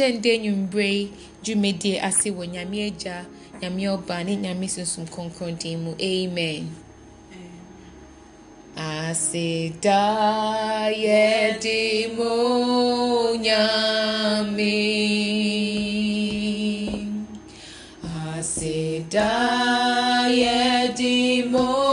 yɛbɛhyɛ nde nnwummerɛ yi dwumadie ase wɔ nyame agya nyame ɔba ne nyame sunsum kronkron din mu. Amen. Aseda yɛde mo nyame. Aseda yɛde mo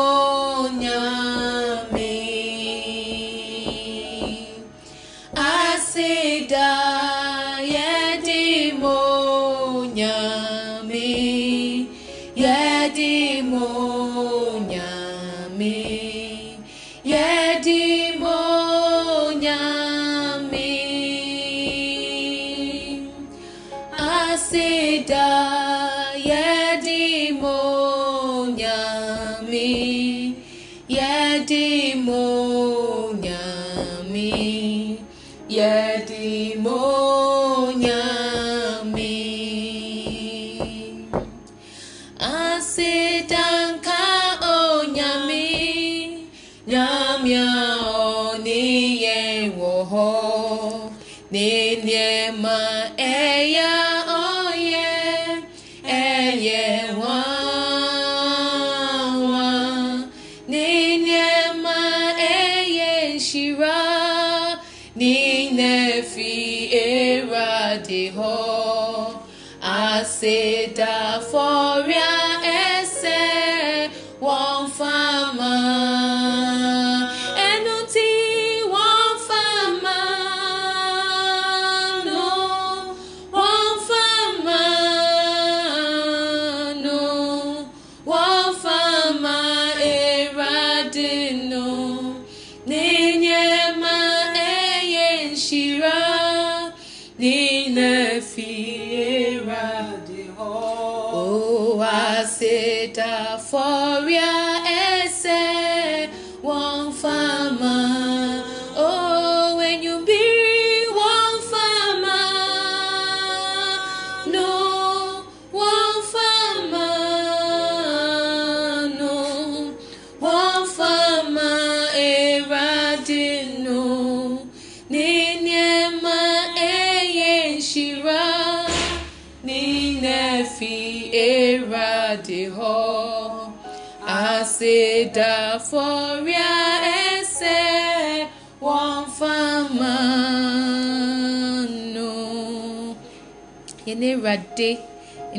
awurade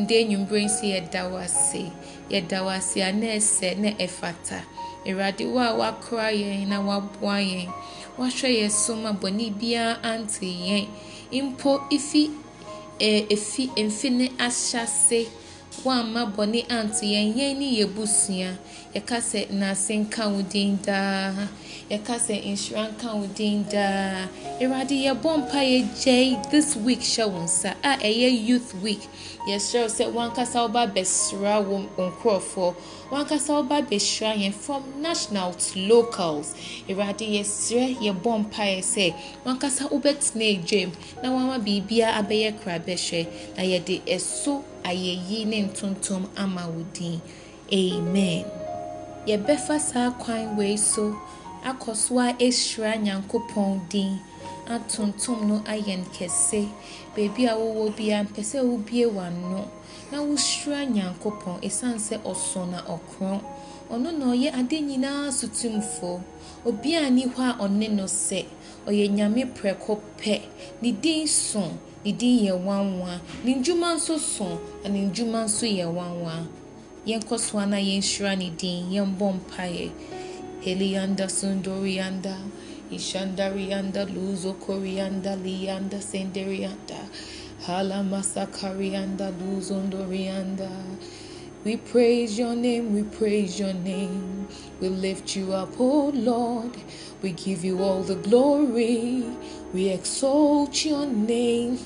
nde nnwummerɛ nsi yɛda wo ase. Yɛda wo ase a na ɛsɛ na ɛfata. Awurade wo a wakora yɛn na waboa yɛn wahwɛ yɛn so ma bɔne biara ante yɛn. Mpo ifi efi mfe ne ahyase woamma bɔne anto yɛn. Yɛn ne yɛ busua yɛka sɛ nase nka wo din daa. Yɛka sɛ nhyira nka wo din daa. Awurade yɛbɔ mpa yɛgyae. This week hyɛ wo nsa. A ɛyɛ youth week. Yɛsrɛ sɛ wankasa woba bɛsra wo nkurɔfoɔ. Wankasa woba bɛhyira yɛn from national to locals. Awurade yɛsrɛ yɛbɔ mpaeɛ sɛ wankasa wobɛtena adwam na wama biribiara abɛyɛ korabɛhwɛ. Na yɛde ɛso ayɛyi ne ntontom ama wo din. Amen. Yɛbɛfa saa kwan wei so akɔ so a ɛhyira nyankopɔn din atontom no ayɛ no kɛse. Baabi a wowɔ biara mpɛ sɛ wobie w'ano na wohyira nyankopɔn ɛsiane sɛ ɔso na ɔkorɔn ɔno na ɔyɛ ade nyinaa so tumfoɔ obiara ni hɔ a ɔne no sɛ ɔyɛ nyame prɛko pɛ. Ne din so ne din yɛ nwanwa. Ne ndwuma nso so na ne ndwuma nso yɛ nwanwa. Yɛnkɔ so a na yɛnhyira ne din yɛmbɔ mpaeɛ. Helianda sundorianda ishandarianda luzo korianda lianda senderianda halamasakarianda luzondorianda we praise your name, we praise your name. We lift you up, oh Lord. We give you all the glory. We exalt your name.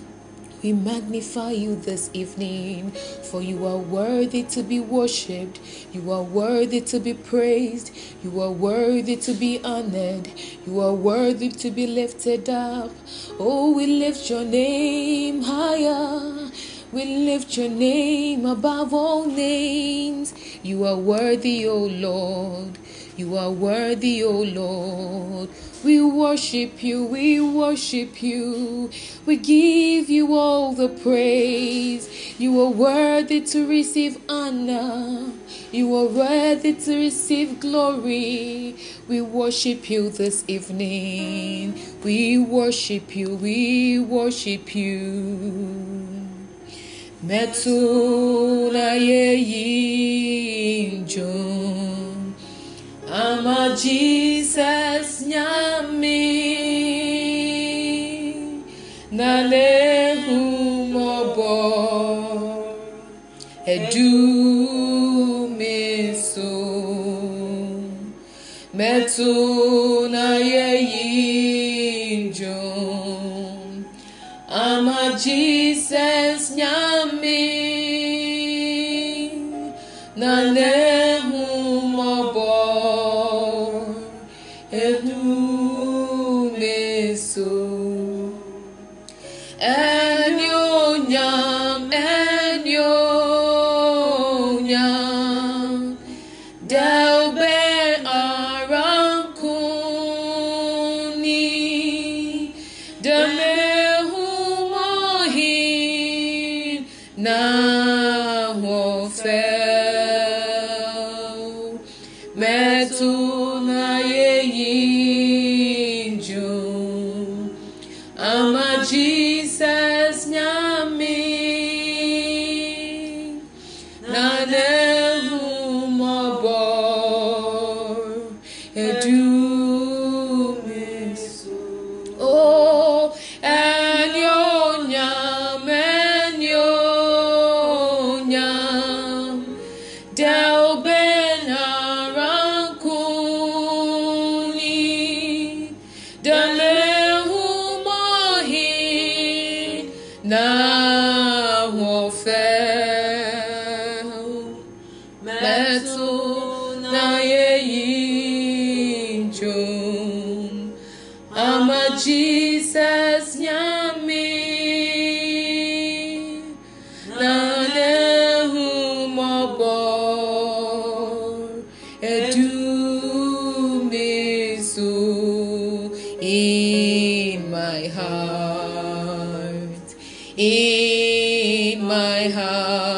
We magnify you this evening, for you are worthy to be worshipped. You are worthy to be praised. You are worthy to be honored. You are worthy to be lifted up. Oh, we lift your name higher. We lift your name above all names. You are worthy, O Lord. You are worthy, O Lord. We worship you, we worship you. We give you all the praise. You are worthy to receive honor. You are worthy to receive glory. We worship you this evening. We worship you, we worship you. Metula ye yin Ama Jesus nyami. Na lehu mobo. Edu meso metu na ye Down.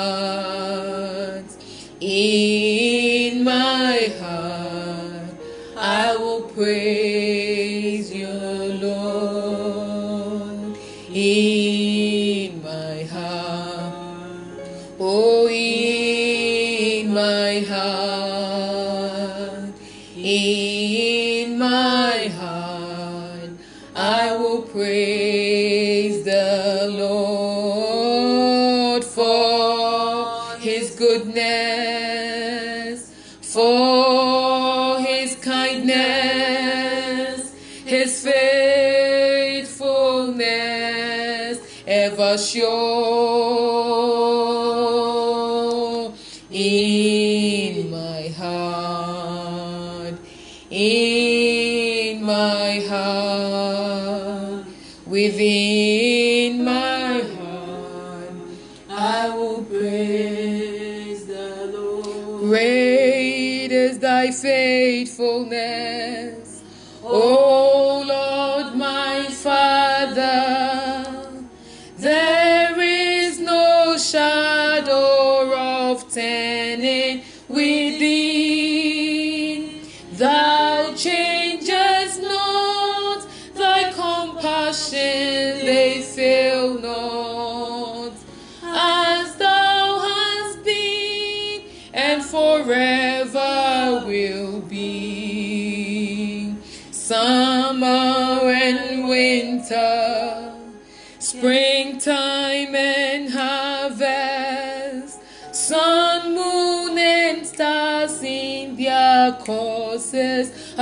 gods. It promises.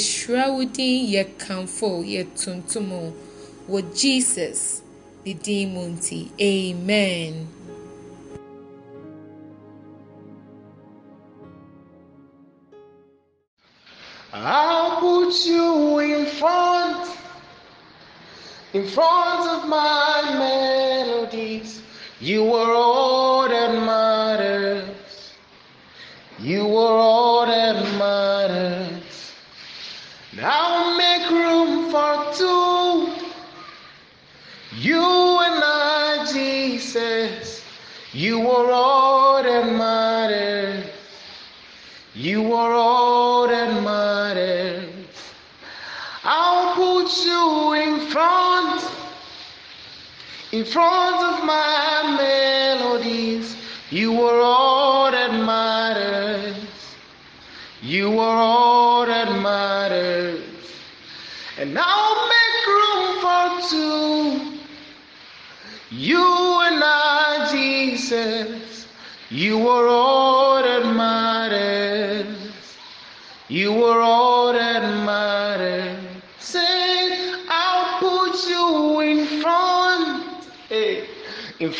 Yɛhyira wo din, yɛkamfo, yɛtontom wɔ Jesus mu nti. Amen. I'll put you in front, in front of my melodies. You are all that matters. You are all in front of my melodies. You were all that matters. You were all that matters. And I'll make room for two. You and I, Jesus. You were all that matters. You were all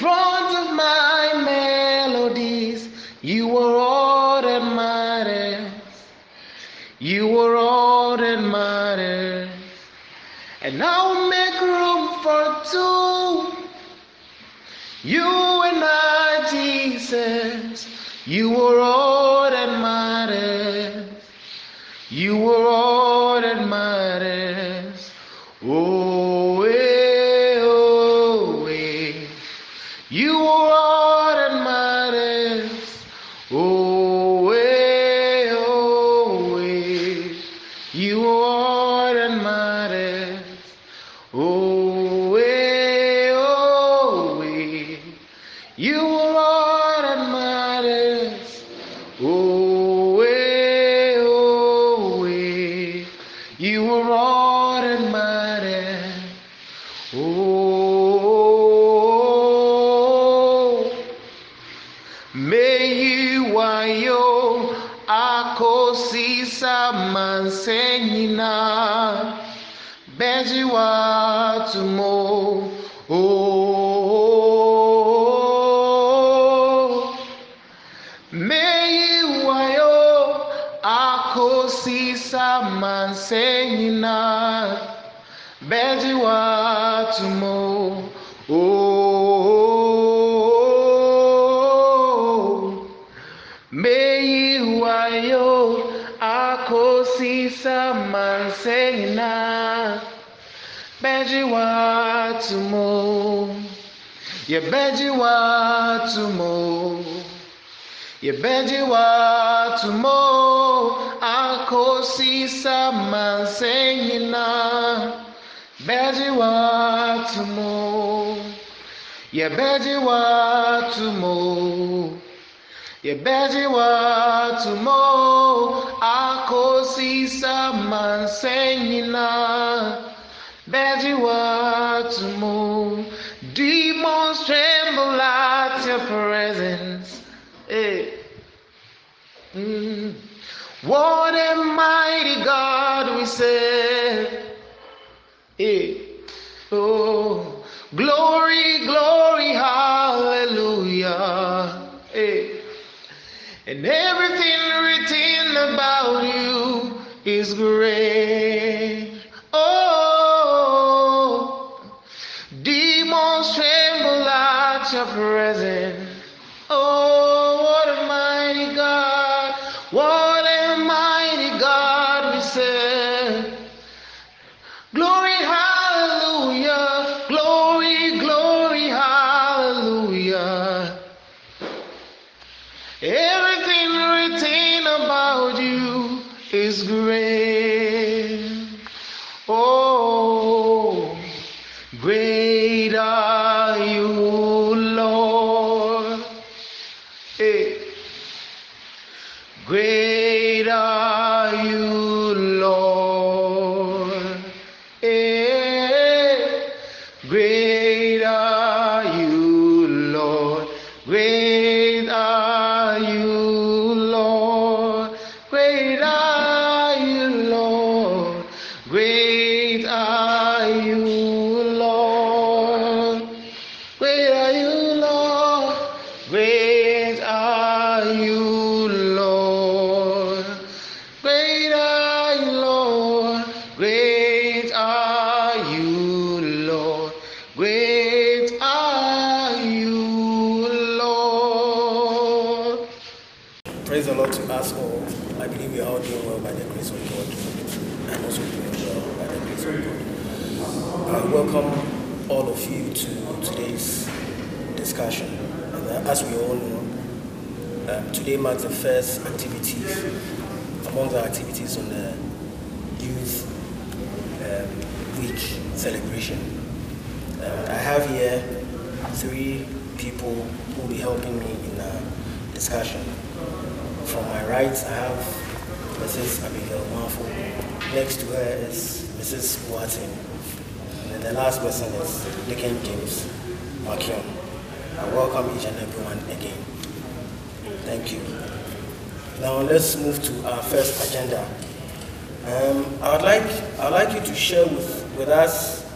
front of my melodies. You were all that matters. You were all that matters. And I'll make room for two. You and I, Jesus, you were all akosisa mansenyina beji watumo. Oh, meyi wayo akosisa mansenyina beji watumo. Oh, watumo. Ye beji watumo. Ye beji watumo akosisa mansenyina beji watumo. Ye beji watumo. Ye beji watumo akosisa mansenyina beji. Demons your presence. Hey. Mm. What a mighty God we serve. Hey. Oh, glory, glory, hallelujah. Hey. And everything written about you is great. The Lord to us all. I believe we are all doing well by the grace of God. I'm also doing well by the grace of God. I welcome all of you to today's discussion. And as we all know, um, today marks the first activities among the activities on the Youth um, Week celebration. Uh, I have here three people who will be helping me in the discussion. From my right, I have Mrs. Abigail Mafo. Next to her is Mrs. Boateng. And then the last person is Deacon James Makion. I welcome each and everyone again. Thank you. Now let's move to our first agenda. Um, I would like I would like you to share with, with us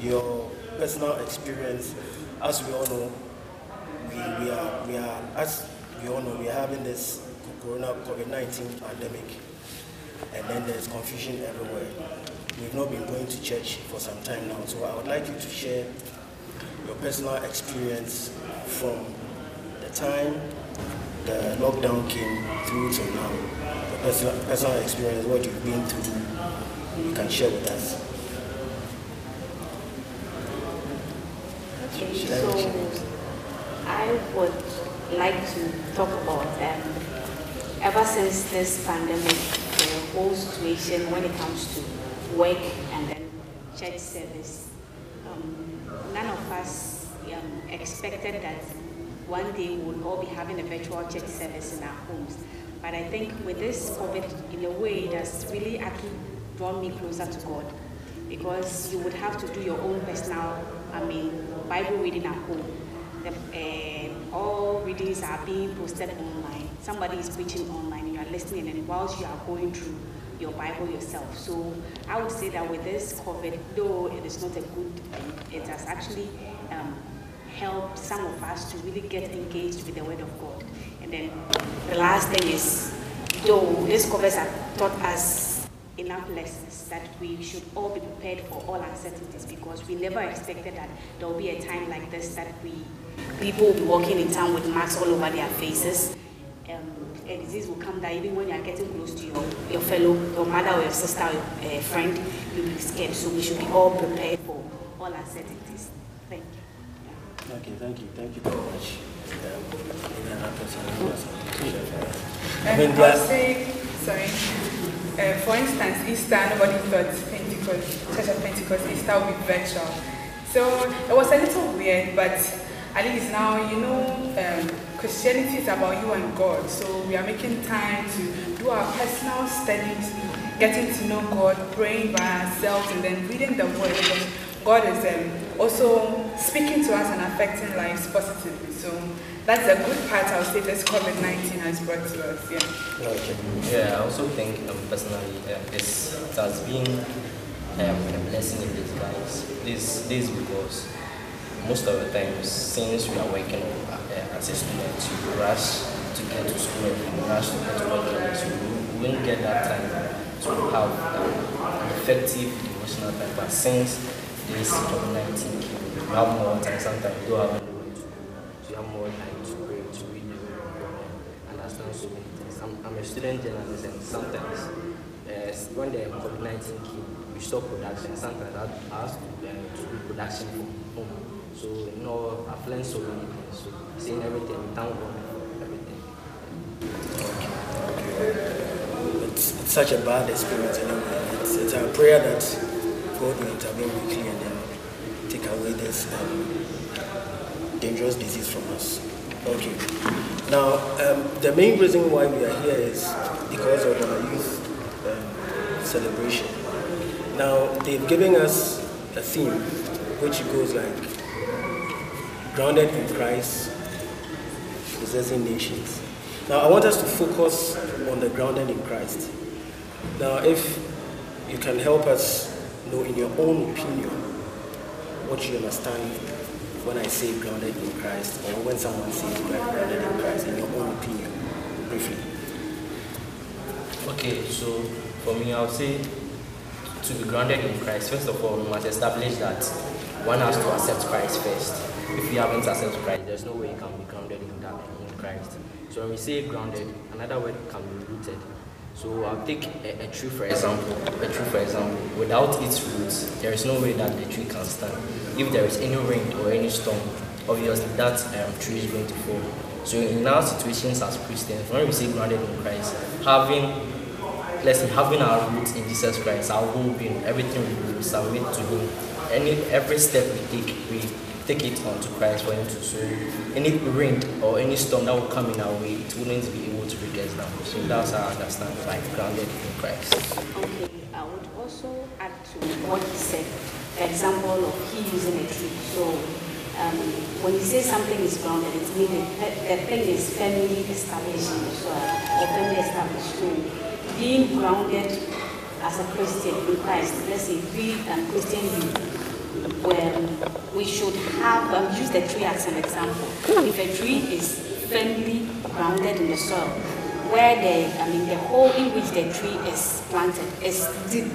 your personal experience. As we all know, we, we are we are as we all know we are having this Corona COVID-19 pandemic, and then there's confusion everywhere. We've not been going to church for some time now, so I would like you to share your personal experience from the time the lockdown came through to now. Your personal, personal experience, what you've been through, you can share with us. Okay, so I would like to talk about um, ever since this pandemic, the whole situation when it comes to work and then church service. Um, none of us um, expected that one day we would all be having a virtual church service in our homes. But I think with this COVID, in a way, it has really actually drawn me closer to God because you would have to do your own personal, I mean, Bible reading at home. The, uh, all readings are being posted online. Somebody is preaching online, and you are listening, and whilst you are going through your Bible yourself. So I would say that with this COVID, though it is not a good thing, it has actually um, helped some of us to really get engaged with the Word of God. And then the last thing is, though this COVID has taught us enough lessons that we should all be prepared for all uncertainties because we never expected that there will be a time like this that we people will be walking in town with masks all over their faces. Um, a disease will come that even when you are getting close to your, your fellow, your mother or your sister or your uh, friend, you'll be scared. So we should be all prepared for all uncertainties. Thank you. Okay, thank you. Thank you very much. Any other person who has something to share for us? I mean, I there would are- say, sorry. Uh, for instance, Easter, nobody thought Pentecost, Church of Pentecost, Easter would be virtual. So it was a little weird, but at least now, you know, um, Christianity is about you and God. So we are making time to do our personal studies, getting to know God, praying by ourselves, and then reading the Word. Because God is um, also speaking to us and affecting lives positively. So that's a good part I would say this COVID 19 has brought to us. Yeah. Okay. Yeah, I also think um, personally um, it has been um, a blessing in disguise. This, this because most of the times, since we are working uh, as a student, you rush to get to school and rush to get to work, so we won't get that time to have an effective devotional time. But since this COVID-19 came, you have more time. Sometimes you don't have anywhere to go, so have more time to pray, to read and understand so many things. I'm, I'm a student journalist, and sometimes uh, when the COVID-19 came, we stopped production. Sometimes I I have to, uh, to do production. So you know, I've learned so many things. So seeing everything, thank God for everything. It's, it's such a bad experience anyway. It's, it's our prayer that God will intervene quickly and then take away this um, dangerous disease from us. Okay. Now, um, the main reason why we are here is because of our youth um, celebration. Now, they've given us a theme which goes like grounded in Christ, possessing nations. Now, I want us to focus on the grounded in Christ. Now, if you can help us know in your own opinion what you understand when I say grounded in Christ or when someone says grounded in Christ, in your own opinion, briefly. Okay, so for me, I would say to be grounded in Christ, first of all, we must establish that one has to accept Christ first. If you haven't accepted Christ, there's no way you can be grounded in that in Christ. So when we say grounded, another word can be rooted. So I'll take a, a, tree for example. A tree for example, without its roots, there is no way that the tree can stand. If there is any rain or any storm, obviously that um, tree is going to fall. So in our situations as Christians, when we say grounded in Christ, having let's say having our roots in Jesus Christ, our whole being, everything we submit to Him, any every step we take, we take it onto Christ for Him to so any rain or any storm that will come in our way, it wouldn't be able to bring us down. So that's how I understand like grounded in Christ. Okay, I would also add to what he said, example of he using a tree. So um, when he says something is grounded, meaning that the thing is firmly established the soil or firmly established. So being grounded as a Christian in Christ, let's say we and Christian youth, where we should have, um, use the tree as an example. If a tree is firmly grounded in the soil, where the, I mean, the hole in which the tree is planted is deep,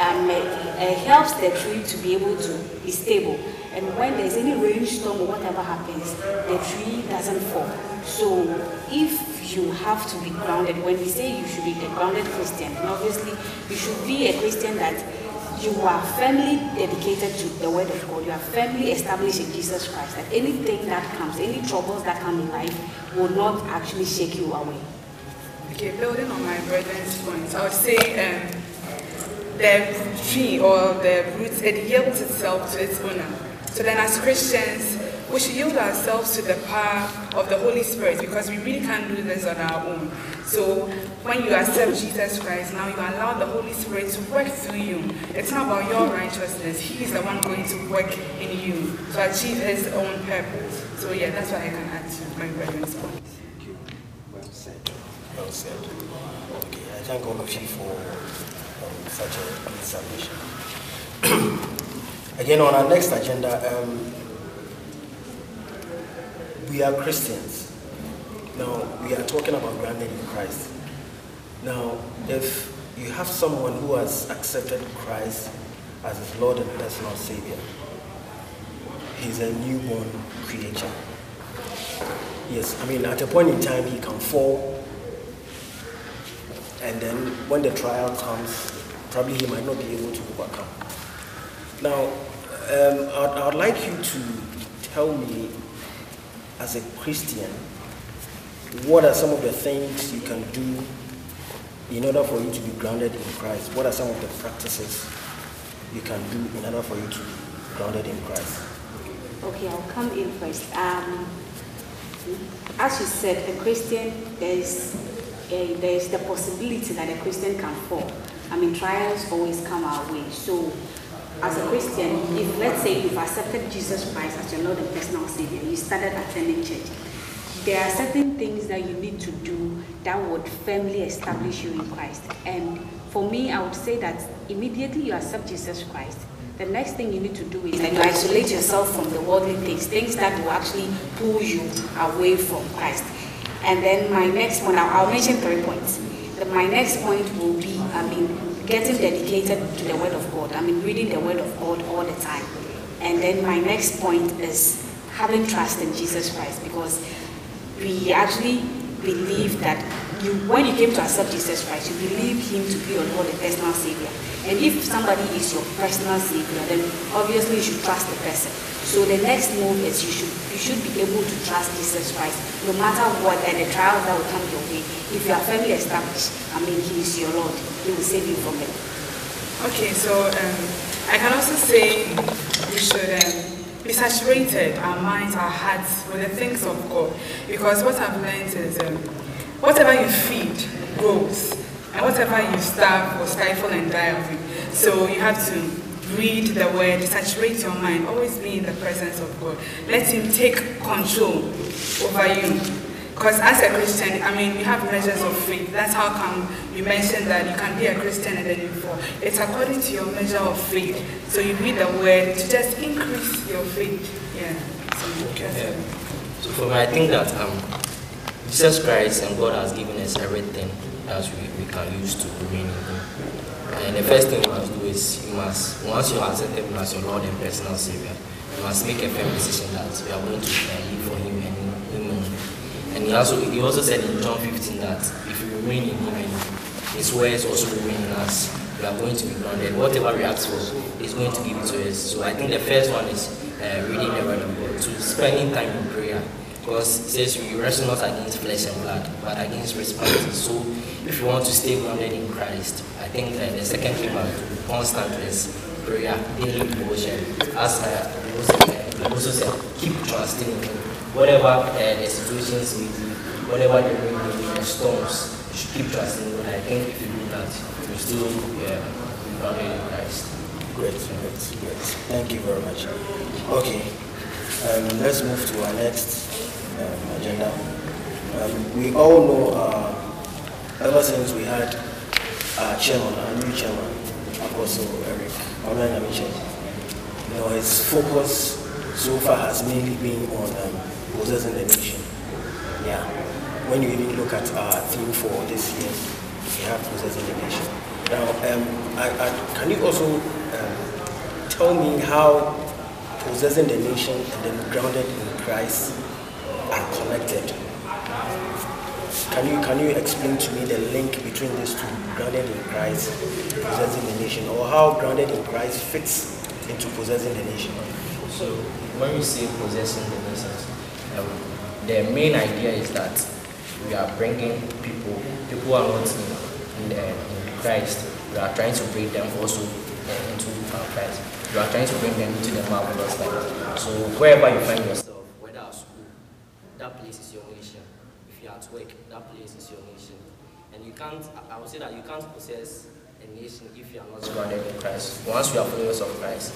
um, it, it helps the tree to be able to be stable. And when there's any rainstorm or whatever happens, the tree doesn't fall. So if you have to be grounded, when we say you should be a grounded Christian, obviously you should be a Christian that you are firmly dedicated to the word of God. You are firmly established in Jesus Christ. That anything that comes, any troubles that come in life will not actually shake you away. Okay, building on my brother's points, I would say um, the tree or the roots, it yields itself to its owner. So then as Christians, we should yield ourselves to the power of the Holy Spirit because we really can't do this on our own. So when you accept Jesus Christ, now you allow the Holy Spirit to work through you. It's not about your righteousness. He is the one going to work in you to achieve his own purpose. So yeah, that's what I can add to my brother's point. Thank you. Well said. Well said. Okay, I thank all of you for um, such a good submission. Again, on our next agenda, um, we are Christians. Now, we are talking about grounded in Christ. Now, if you have someone who has accepted Christ as his Lord and personal Savior, he's a newborn creature. Yes, I mean, at a point in time, he can fall, and then when the trial comes, probably he might not be able to overcome. Now, um, I'd, I'd like you to tell me, as a Christian, what are some of the things you can do in order for you to be grounded in Christ? What are some of the practices you can do in order for you to be grounded in Christ? Okay, I'll come in first. Um, as you said, a Christian, there is, a, there is the possibility that a Christian can fall. I mean, trials always come our way. So, as a Christian, if let's say you've accepted Jesus Christ as your Lord and personal Savior, you started attending church, there are certain things that you need to do that would firmly establish you in Christ. And for me, I would say that immediately you accept Jesus Christ, the next thing you need to do is that you isolate yourself from the worldly things, things that will actually pull you away from Christ. And then my next one, I'll, I'll mention three points. The, my next point will be, I mean, getting dedicated to the Word of God. I mean, reading the Word of God all the time. And then my next point is having trust in Jesus Christ because we actually believe that you, when you came to accept Jesus Christ, you believe Him to be your Lord and personal Savior. And if somebody is your personal Savior, then obviously you should trust the person. So the next move is you should you should be able to trust Jesus Christ, no matter what and the trials that will come your way. If you are firmly established, I mean, He is your Lord. He will save you from it. Okay, so um, I can also say we should um, be saturated, our minds, our hearts, with the things of God. Because what I've learned is um, whatever you feed grows, and whatever you starve will stifle and die of it. So you have to read the word, saturate your mind, always be in the presence of God. Let Him take control over you. Because as a Christian, I mean, we have measures of faith. That's how come you mentioned that you can be a Christian and then you fall. It's according to your measure of faith. So you read the word to just increase your faith. Yeah. So Okay. So for me, I think that um, Jesus Christ and God has given us everything that we, we can use to remain in Him. And the first thing you must do is you must, once you accept Him as your Lord and personal Savior, you must make a firm decision that you are going to live for Him. And He also, he also said in John 15 that if you remain in Him His words also remain in us, we are going to be grounded. Whatever we ask for, He's going to give it to us. So I think the first one is uh, reading the Word of God, to spending time in prayer. Because it says we wrestle not against flesh and blood, but against principalities. So if you want to stay grounded in Christ, I think uh, the second thing I do constant is prayer, daily devotion. As uh, the also said, keep trusting in Him. Whatever uh, the situations may be, whatever the rain may be, the storms, you should keep trusting God. I think if you do that, you still uh, be in Christ. Great, great, great. Thank you very much. Okay, um, let's move to our next um, agenda. Um, we all know, uh, ever since we had our chairman, our new chairman, Apostle Eric Nyamekye, you know, his focus so far has mainly been on um, possessing the nation. Yeah. When you even look at our theme for this year, we have possessing the nation. Now, um, I, I, can you also um, tell me how possessing the nation and then grounded in Christ are connected? Can you can you explain to me the link between these two, grounded in Christ, possessing the nation, or how grounded in Christ fits into possessing the nation? So when we say possessing the nations, um, the main idea is that we are bringing people, people who are not in, in, the, in Christ, we are trying to bring them also uh, into Christ. We are trying to bring them into the marvelous light. So wherever you find yourself, whether at school, that place is your nation. If you're at work, that place is your nation. And you can't, I- would say that you can't possess a nation if you are not grounded in Christ. Once you are followers of Christ,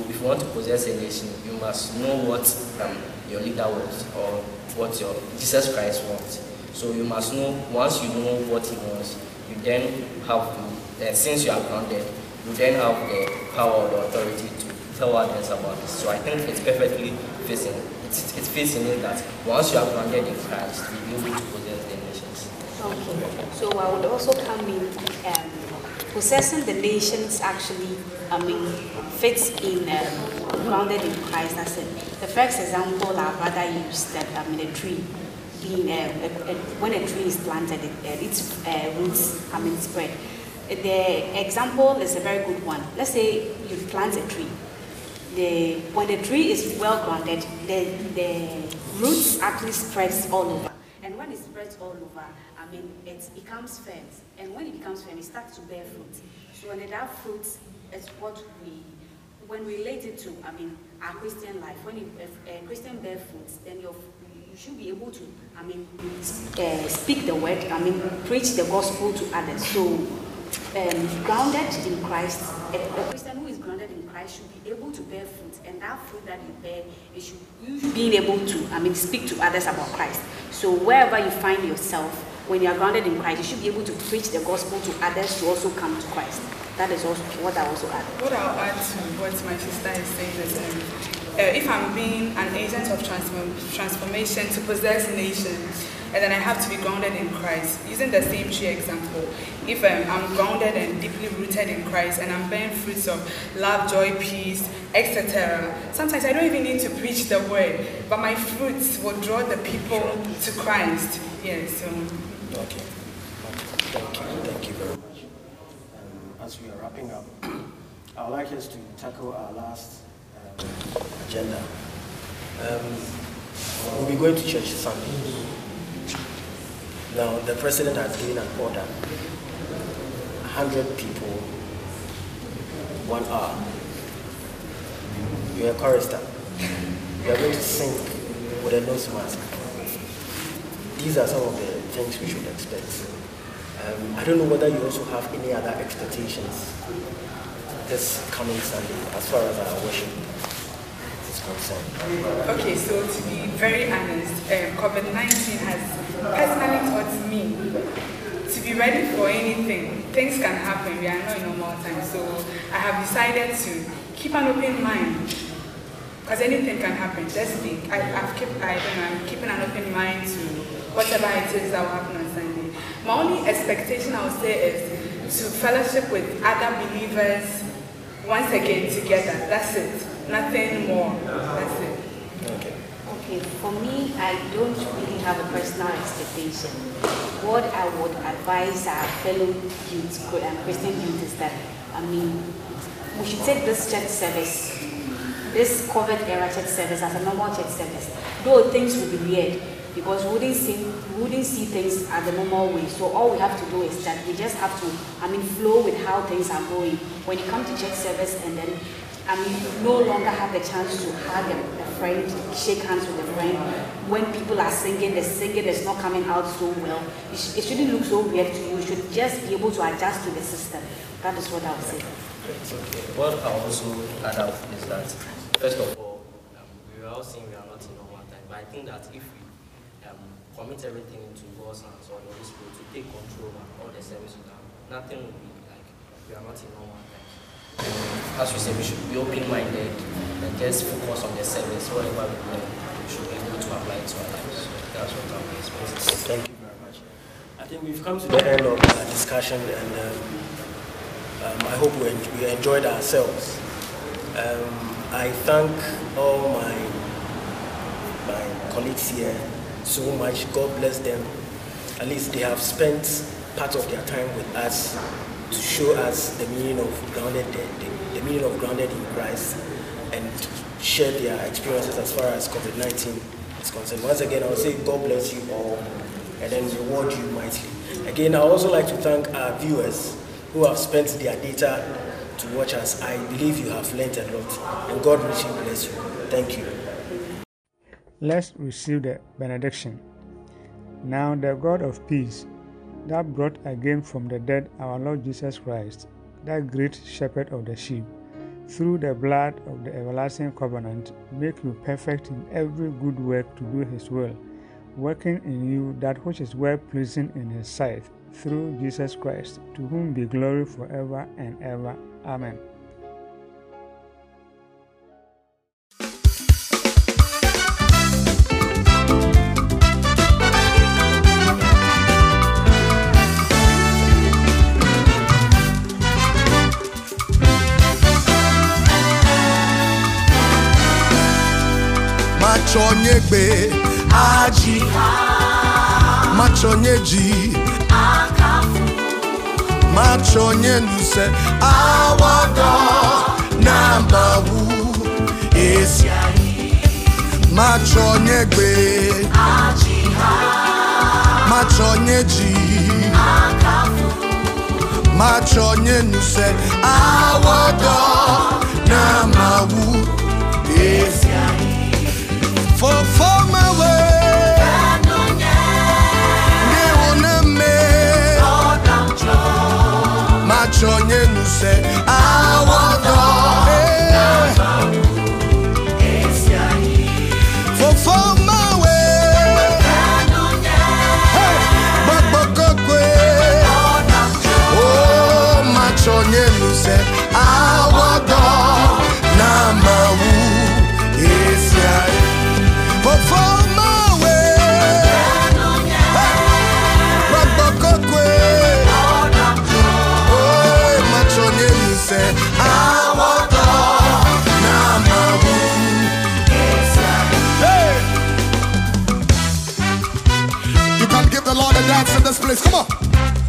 if you want to possess a nation, you must know what um, your leader wants or what your Jesus Christ wants. So you must know, once you know what he wants, you then have to, uh, since you are grounded, you then have the power or the authority to tell others about this. So I think it's perfectly fits in, it, it fits in that once you are grounded in Christ, you'll be able to possess the nations. Okay. So I would also come in, um, possessing the nations actually, I mean, fits in um, grounded in Christ. That's it. The first example our brother used, that I mean, a tree being, uh, a, a, when a tree is planted, it, uh, its uh, roots, I mean, spread. The example is a very good one. Let's say you plant a tree. The, when the tree is well grounded, the, the roots actually spreads all over. And when it spreads all over, I mean, it becomes firm. And when it becomes firm, it starts to bear fruit. So when that fruit is what we, when related to, I mean, our Christian life, when you, a Christian bear then you're, you should be able to, I mean, uh, speak the word, I mean, preach the gospel to others. So um, grounded in Christ, a, a Christian who is grounded in Christ should be able to bear fruit, and that fruit that you bear, you should, you should be able to, I mean, speak to others about Christ. So wherever you find yourself, when you are grounded in Christ, you should be able to preach the gospel to others to also come to Christ. That is also what I also add. What I'll add to what my sister is saying is um, uh, if I'm being an agent of transform- transformation to possess nations, and then I have to be grounded in Christ. Using the same tree example, if um, I'm grounded and deeply rooted in Christ and I'm bearing fruits of love, joy, peace, etc., sometimes I don't even need to preach the word, but my fruits will draw the people to Christ. Yes. so. Okay. Thank you. Thank you very much. Um, as we are wrapping up, I would like us to tackle our last um, agenda. Um, we'll be going to church Sunday. Now, the president has given an order 100 people, one hour. You're a chorister. You are going to sing with a nose mask. These are some of the things we should expect. Um, I don't know whether you also have any other expectations this coming Sunday as far as our worship is concerned. Okay, so to be very honest, um, COVID 19 has personally taught me to be ready for anything. Things can happen, we are not in normal time. So I have decided to keep an open mind because anything can happen. Just think, I, I've kept, I don't know, I'm keeping an open mind to whatever it is that will happen on Sunday. My only expectation I would say is to fellowship with other believers once again together. That's it. Nothing more. That's it. Okay. Okay, for me, I don't really have a personal expectation. What I would advise our fellow youth, um, Christian youth, is that, I mean, we should take this church service, this COVID era church service as a normal church service. Though things will be weird, because we wouldn't see, we wouldn't see things at the normal way. So all we have to do is that we just have to, I mean, flow with how things are going. When you come to church service and then I mean, you no longer have the chance to hug a, friend, shake hands with a friend. When people are singing, the singing is not coming out so well. It, sh- it shouldn't look so weird to you. You should just be able to adjust to the system. That is what I would say. What I also add up is that, first of all, um, we are all saying we are not in normal time, but I think that if commit everything into God's hands or the Holy Spirit to take control of all the services, now, nothing will be like we are not in normal time. As we say, we should be open-minded and just focus on the service. Whatever we learn, we should be able to apply it to our lives. So that's what I'm experiencing. Thank you very much. I think we've come to the end of our discussion and um, um, I hope we, we enjoyed ourselves. Um, I thank all my, my colleagues here so much. God bless them. At least they have spent part of their time with us to show us the meaning of grounded, the, the, meaning of grounded in Christ and share their experiences as far as COVID-19 is concerned. Once again, I will say God bless you all and then reward you mightily. Again, I also like to thank our viewers who have spent their data to watch us. I believe you have learned a lot and God richly bless you. Thank you. Let's receive the benediction. Now, the God of peace, that brought again from the dead our Lord Jesus Christ, that great shepherd of the sheep, through the blood of the everlasting covenant, make you perfect in every good work to do his will, working in you that which is well pleasing in his sight, through Jesus Christ, to whom be glory forever and ever. Amen. Machonye gbe aji. Machonye ji machonye nuse awado na mawu esi machonye gbe machonye ji machonye nuse awado na mawu esi for sonye nuse. Awa dance in this place. Come on.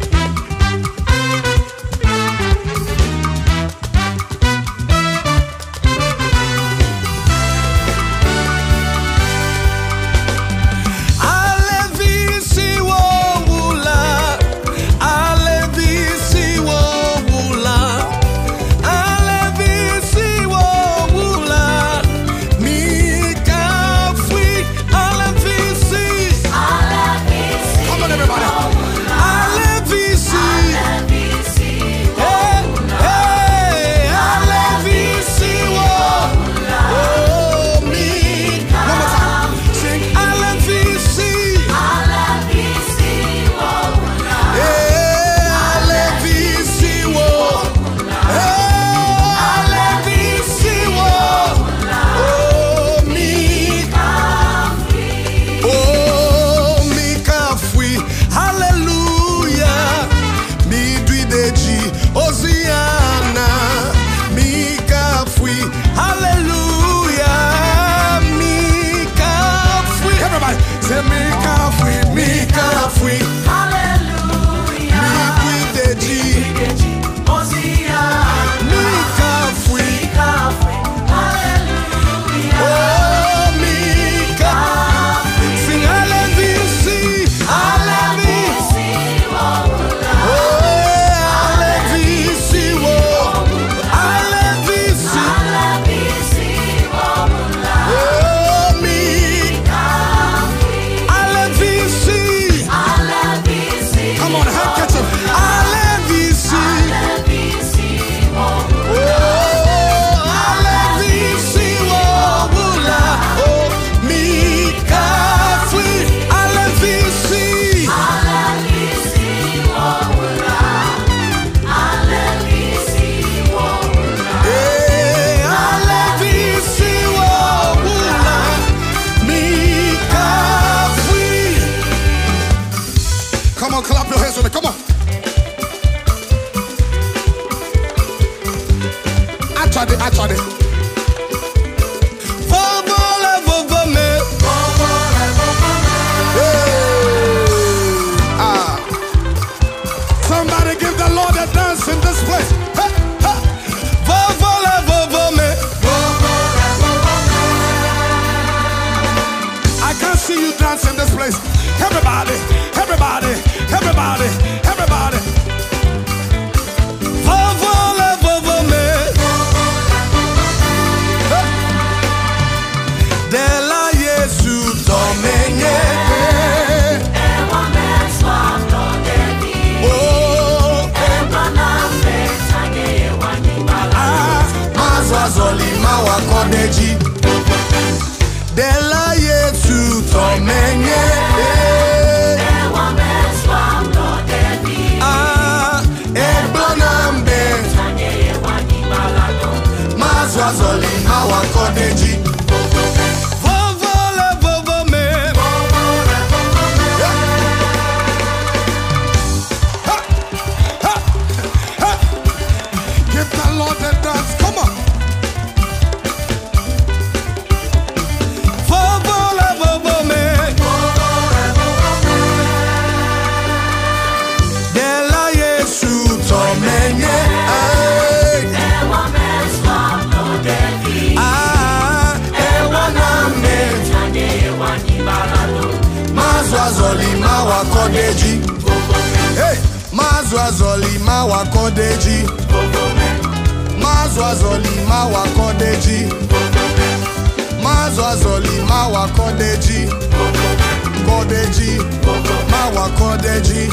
kodeji,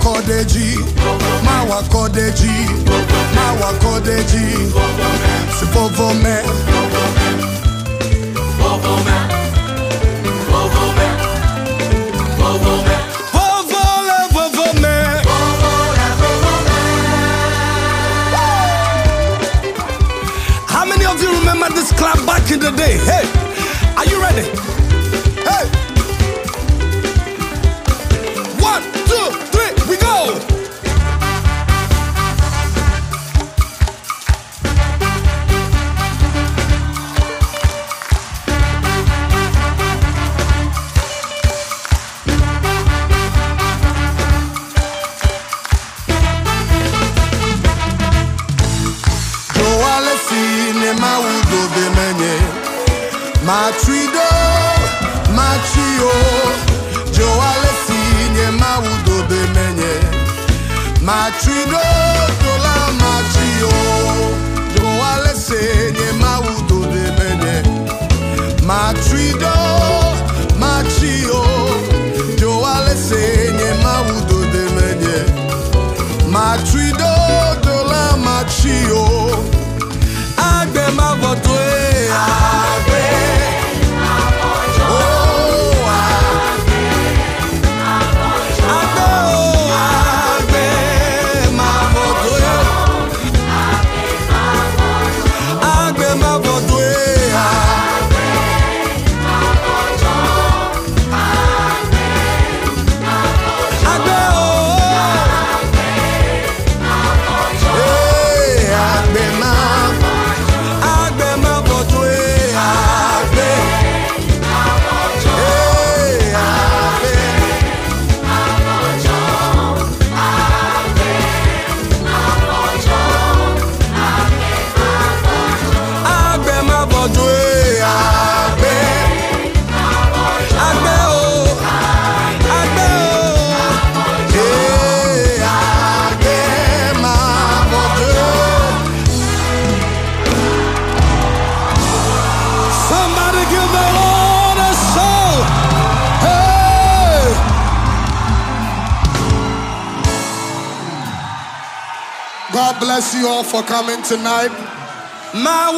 kodeji, kodeji, kodeji, si me. How many of you remember this club back in the day? Hey! Coming tonight. Ma